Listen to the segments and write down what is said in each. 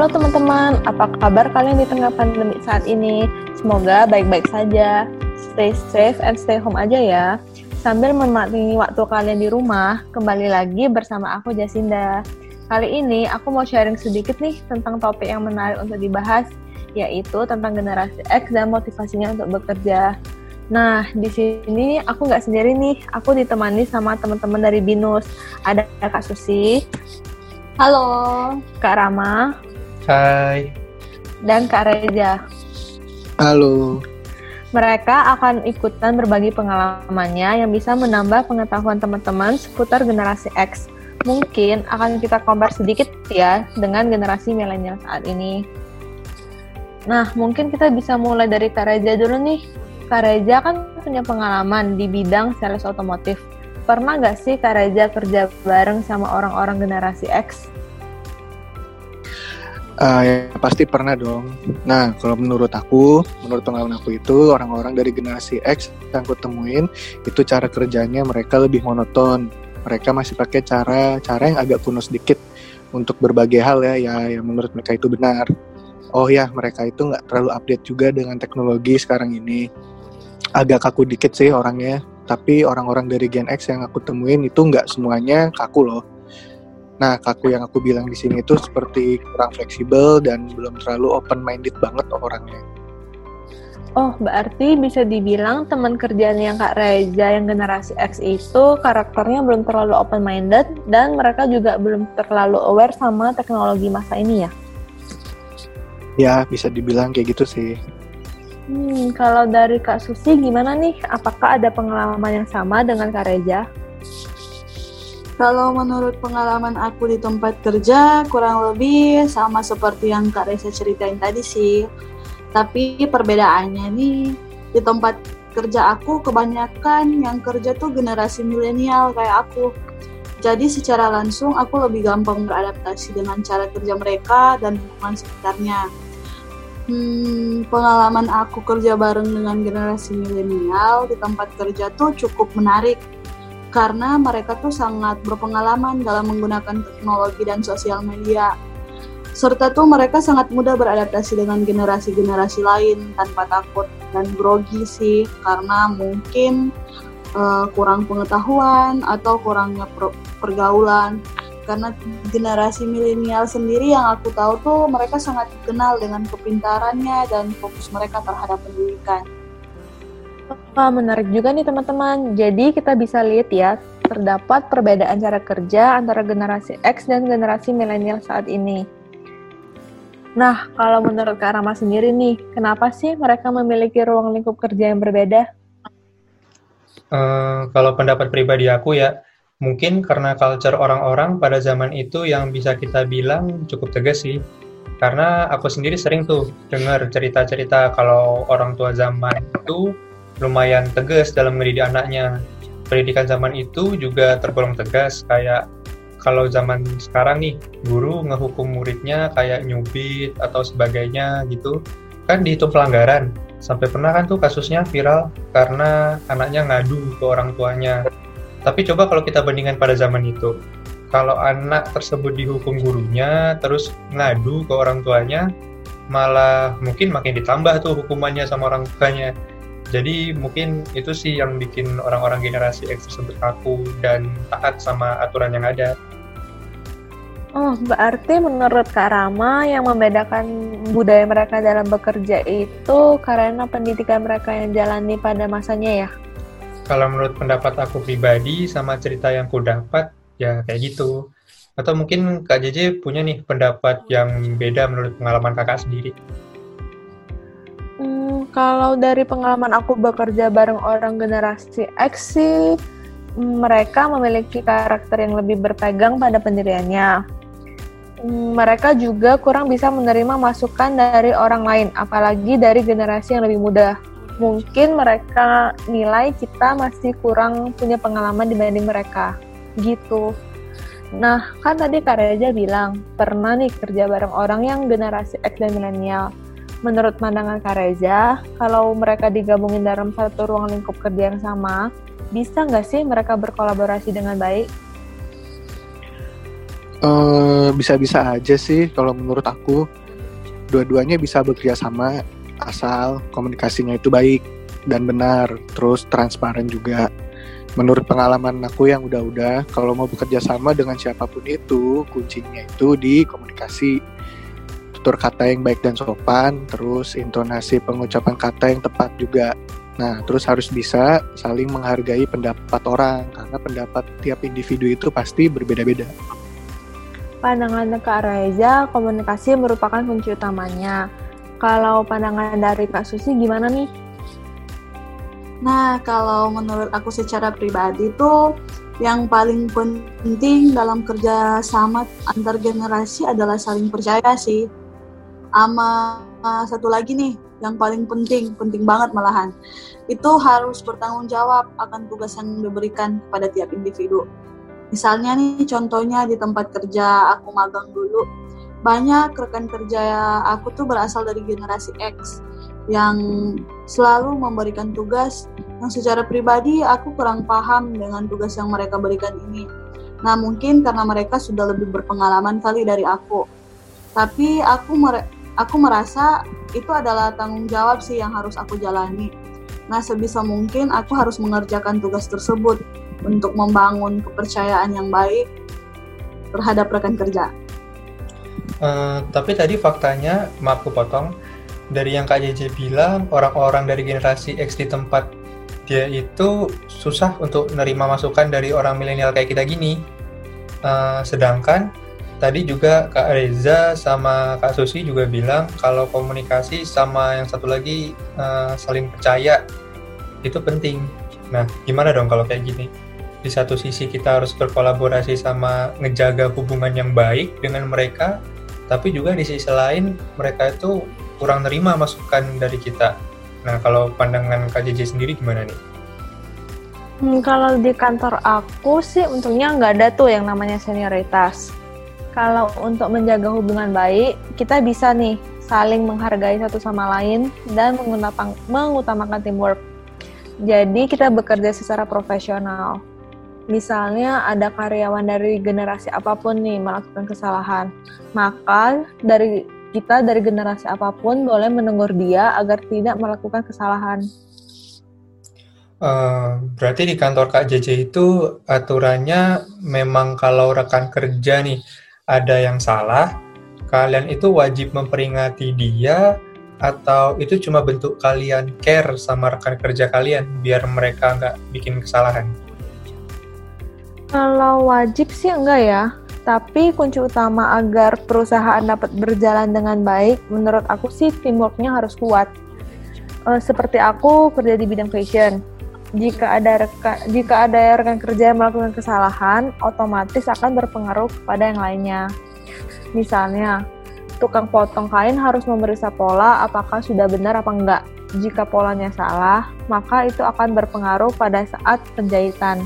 Halo teman-teman, apa kabar kalian di tengah pandemi saat ini? Semoga baik-baik saja. Stay safe and stay home aja ya. Sambil menikmati waktu kalian di rumah, kembali lagi bersama aku Jasinda. Kali ini aku mau sharing sedikit nih tentang topik yang menarik untuk dibahas, yaitu tentang generasi X dan motivasinya untuk bekerja. Nah, di sini aku nggak sendiri nih, aku ditemani sama teman-teman dari BINUS. Ada Kak Susi. Halo. Kak Rama. Hai. Dan Kak Reza. Halo. Mereka akan ikutan berbagi pengalamannya yang bisa menambah pengetahuan teman-teman seputar generasi X. Mungkin akan kita compare sedikit ya dengan generasi milenial saat ini. Nah, mungkin kita bisa mulai dari Kak Reza dulu nih Kak Reza kan punya pengalaman di bidang sales otomotif. Pernah nggak sih Kak Reza kerja bareng sama orang-orang generasi X? Uh, ya pasti pernah dong. Nah, kalau menurut aku, menurut pengalaman aku itu orang-orang dari generasi X yang aku temuin itu cara kerjanya mereka lebih monoton. Mereka masih pakai cara-cara yang agak kuno sedikit untuk berbagai hal ya, ya yang menurut mereka itu benar. Oh ya, mereka itu nggak terlalu update juga dengan teknologi sekarang ini agak kaku dikit sih orangnya tapi orang-orang dari Gen X yang aku temuin itu nggak semuanya kaku loh nah kaku yang aku bilang di sini itu seperti kurang fleksibel dan belum terlalu open minded banget orangnya Oh, berarti bisa dibilang teman kerjanya yang Kak Reza yang generasi X itu karakternya belum terlalu open minded dan mereka juga belum terlalu aware sama teknologi masa ini ya? Ya, bisa dibilang kayak gitu sih. Hmm, kalau dari Kak Susi gimana nih? Apakah ada pengalaman yang sama dengan Kak Reza? Kalau menurut pengalaman aku di tempat kerja, kurang lebih sama seperti yang Kak Reza ceritain tadi sih. Tapi perbedaannya nih, di tempat kerja aku kebanyakan yang kerja tuh generasi milenial kayak aku. Jadi secara langsung aku lebih gampang beradaptasi dengan cara kerja mereka dan lingkungan sekitarnya hmm, pengalaman aku kerja bareng dengan generasi milenial di tempat kerja tuh cukup menarik karena mereka tuh sangat berpengalaman dalam menggunakan teknologi dan sosial media. Serta tuh mereka sangat mudah beradaptasi dengan generasi-generasi lain tanpa takut dan grogi sih karena mungkin uh, kurang pengetahuan atau kurangnya pergaulan karena generasi milenial sendiri yang aku tahu tuh mereka sangat dikenal dengan kepintarannya dan fokus mereka terhadap pendidikan. Wah, menarik juga nih teman-teman. Jadi kita bisa lihat ya, terdapat perbedaan cara kerja antara generasi X dan generasi milenial saat ini. Nah, kalau menurut Kak Rama sendiri nih, kenapa sih mereka memiliki ruang lingkup kerja yang berbeda? Uh, kalau pendapat pribadi aku ya, Mungkin karena culture orang-orang pada zaman itu yang bisa kita bilang cukup tegas sih. Karena aku sendiri sering tuh dengar cerita-cerita kalau orang tua zaman itu lumayan tegas dalam mendidik anaknya. Pendidikan zaman itu juga tergolong tegas, kayak kalau zaman sekarang nih, guru ngehukum muridnya kayak nyubit atau sebagainya gitu, kan dihitung pelanggaran. Sampai pernah kan tuh kasusnya viral karena anaknya ngadu ke orang tuanya tapi coba kalau kita bandingkan pada zaman itu, kalau anak tersebut dihukum gurunya, terus ngadu ke orang tuanya, malah mungkin makin ditambah tuh hukumannya sama orang tuanya. Jadi mungkin itu sih yang bikin orang-orang generasi X tersebut kaku dan taat sama aturan yang ada. Oh, berarti menurut Kak Rama yang membedakan budaya mereka dalam bekerja itu karena pendidikan mereka yang jalani pada masanya ya? kalau menurut pendapat aku pribadi sama cerita yang ku dapat ya kayak gitu atau mungkin Kak JJ punya nih pendapat yang beda menurut pengalaman kakak sendiri hmm, kalau dari pengalaman aku bekerja bareng orang generasi X sih mereka memiliki karakter yang lebih berpegang pada pendiriannya hmm, mereka juga kurang bisa menerima masukan dari orang lain apalagi dari generasi yang lebih muda mungkin mereka nilai kita masih kurang punya pengalaman dibanding mereka gitu. Nah, kan tadi Kak Reza bilang pernah nih kerja bareng orang yang generasi X dan milenial. Menurut pandangan Kak Reza, kalau mereka digabungin dalam satu ruang lingkup kerja yang sama, bisa nggak sih mereka berkolaborasi dengan baik? Eh, bisa-bisa aja sih kalau menurut aku. Dua-duanya bisa bekerja sama asal komunikasinya itu baik dan benar terus transparan juga. Menurut pengalaman aku yang udah-udah kalau mau bekerja sama dengan siapa pun itu kuncinya itu di komunikasi tutur kata yang baik dan sopan terus intonasi pengucapan kata yang tepat juga nah terus harus bisa saling menghargai pendapat orang karena pendapat tiap individu itu pasti berbeda-beda Pandangan Kak Reza, komunikasi merupakan kunci utamanya. Kalau pandangan dari Kak Susi gimana nih? Nah, kalau menurut aku secara pribadi tuh yang paling penting dalam kerja sama antar generasi adalah saling percaya sih. Sama satu lagi nih, yang paling penting, penting banget malahan. Itu harus bertanggung jawab akan tugas yang diberikan kepada tiap individu. Misalnya nih contohnya di tempat kerja aku magang dulu, banyak rekan kerja aku tuh berasal dari generasi X yang selalu memberikan tugas yang secara pribadi aku kurang paham dengan tugas yang mereka berikan ini. Nah mungkin karena mereka sudah lebih berpengalaman kali dari aku. Tapi aku aku merasa itu adalah tanggung jawab sih yang harus aku jalani. Nah sebisa mungkin aku harus mengerjakan tugas tersebut untuk membangun kepercayaan yang baik terhadap rekan kerja. Uh, tapi tadi faktanya, maaf aku potong, dari yang Kak JJ bilang, orang-orang dari generasi X di tempat dia itu susah untuk menerima masukan dari orang milenial kayak kita gini. Uh, sedangkan tadi juga Kak Reza sama Kak Susi juga bilang kalau komunikasi sama yang satu lagi uh, saling percaya itu penting. Nah, gimana dong kalau kayak gini? di satu sisi kita harus berkolaborasi sama ngejaga hubungan yang baik dengan mereka, tapi juga di sisi lain mereka itu kurang nerima masukan dari kita. Nah, kalau pandangan KJJ sendiri gimana nih? Hmm, kalau di kantor aku sih untungnya nggak ada tuh yang namanya senioritas. Kalau untuk menjaga hubungan baik, kita bisa nih saling menghargai satu sama lain dan mengutamakan teamwork. Jadi kita bekerja secara profesional misalnya ada karyawan dari generasi apa pun nih melakukan kesalahan, maka dari kita dari generasi apa pun boleh menegur dia agar tidak melakukan kesalahan. Uh, berarti di kantor Kak JJ itu aturannya memang kalau rekan kerja nih ada yang salah, kalian itu wajib memperingati dia atau itu cuma bentuk kalian care sama rekan kerja kalian biar mereka nggak bikin kesalahan? Kalau wajib sih enggak ya, tapi kunci utama agar perusahaan dapat berjalan dengan baik, menurut aku sih teamworknya harus kuat. E, seperti aku kerja di bidang fashion, jika ada rekan, jika ada rekan kerja yang melakukan kesalahan, otomatis akan berpengaruh kepada yang lainnya. Misalnya, tukang potong kain harus memeriksa pola apakah sudah benar apa enggak. Jika polanya salah, maka itu akan berpengaruh pada saat penjahitan.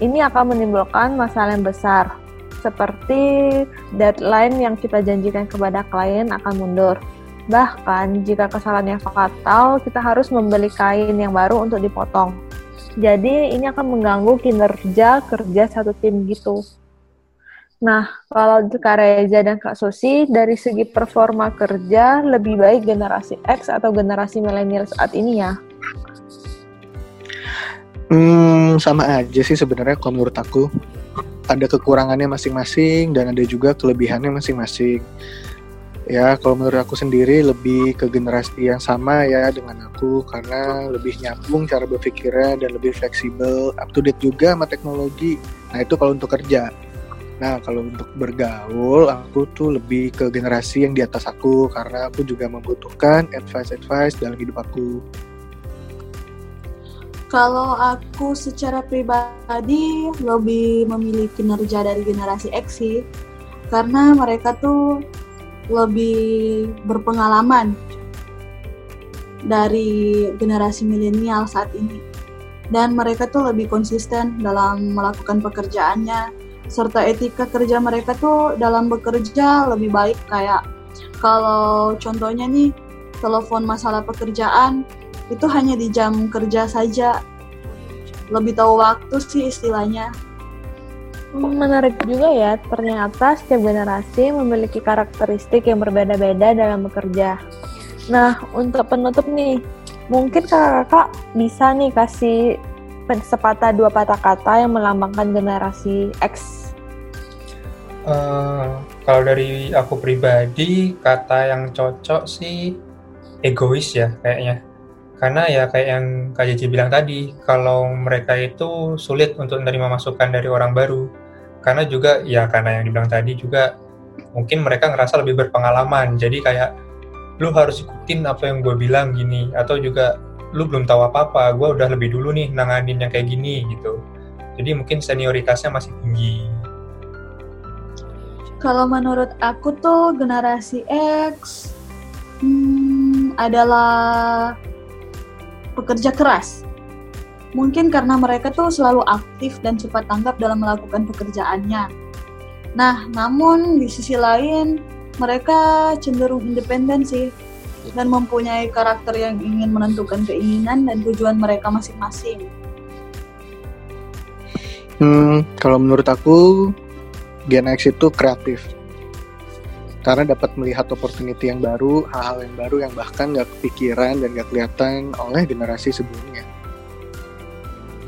Ini akan menimbulkan masalah yang besar, seperti deadline yang kita janjikan kepada klien akan mundur. Bahkan, jika kesalahannya fatal, kita harus membeli kain yang baru untuk dipotong. Jadi, ini akan mengganggu kinerja kerja satu tim gitu. Nah, kalau Kak Reza dan Kak Susi, dari segi performa kerja, lebih baik generasi X atau generasi milenial saat ini ya? Hmm, sama aja sih sebenarnya kalau menurut aku. Ada kekurangannya masing-masing dan ada juga kelebihannya masing-masing. Ya, kalau menurut aku sendiri lebih ke generasi yang sama ya dengan aku karena lebih nyambung cara berpikirnya dan lebih fleksibel, up to date juga sama teknologi. Nah, itu kalau untuk kerja. Nah, kalau untuk bergaul, aku tuh lebih ke generasi yang di atas aku karena aku juga membutuhkan advice-advice dalam hidup aku. Kalau aku secara pribadi lebih memilih kinerja dari generasi X sih, karena mereka tuh lebih berpengalaman dari generasi milenial saat ini. Dan mereka tuh lebih konsisten dalam melakukan pekerjaannya, serta etika kerja mereka tuh dalam bekerja lebih baik. Kayak kalau contohnya nih telepon masalah pekerjaan itu hanya di jam kerja saja. Lebih tahu waktu sih istilahnya Menarik juga ya, ternyata setiap generasi memiliki karakteristik yang berbeda-beda dalam bekerja. Nah, untuk penutup nih, mungkin kakak-kakak bisa nih kasih sepatah dua patah kata yang melambangkan generasi X. Uh, kalau dari aku pribadi, kata yang cocok sih egois ya kayaknya. Karena ya kayak yang Kak Cici bilang tadi, kalau mereka itu sulit untuk menerima masukan dari orang baru. Karena juga ya karena yang dibilang tadi juga mungkin mereka ngerasa lebih berpengalaman. Jadi kayak lu harus ikutin apa yang gue bilang gini atau juga lu belum tahu apa-apa, gue udah lebih dulu nih nanganin yang kayak gini gitu. Jadi mungkin senioritasnya masih tinggi. Kalau menurut aku tuh generasi X hmm, adalah pekerja keras. Mungkin karena mereka tuh selalu aktif dan cepat tanggap dalam melakukan pekerjaannya. Nah, namun di sisi lain mereka cenderung independen sih dan mempunyai karakter yang ingin menentukan keinginan dan tujuan mereka masing-masing. Hmm, kalau menurut aku Gen X itu kreatif karena dapat melihat opportunity yang baru, hal-hal yang baru yang bahkan gak kepikiran dan gak kelihatan oleh generasi sebelumnya.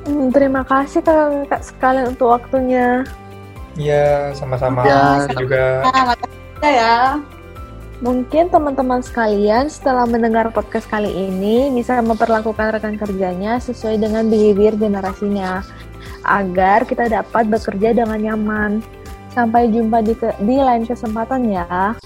Hmm, terima kasih kak sekalian untuk waktunya. Iya, sama-sama. Ya, sama juga. Makasih ya. Mungkin teman-teman sekalian setelah mendengar podcast kali ini bisa memperlakukan rekan kerjanya sesuai dengan behavior generasinya agar kita dapat bekerja dengan nyaman. Sampai jumpa di, ke, di lain kesempatan ya.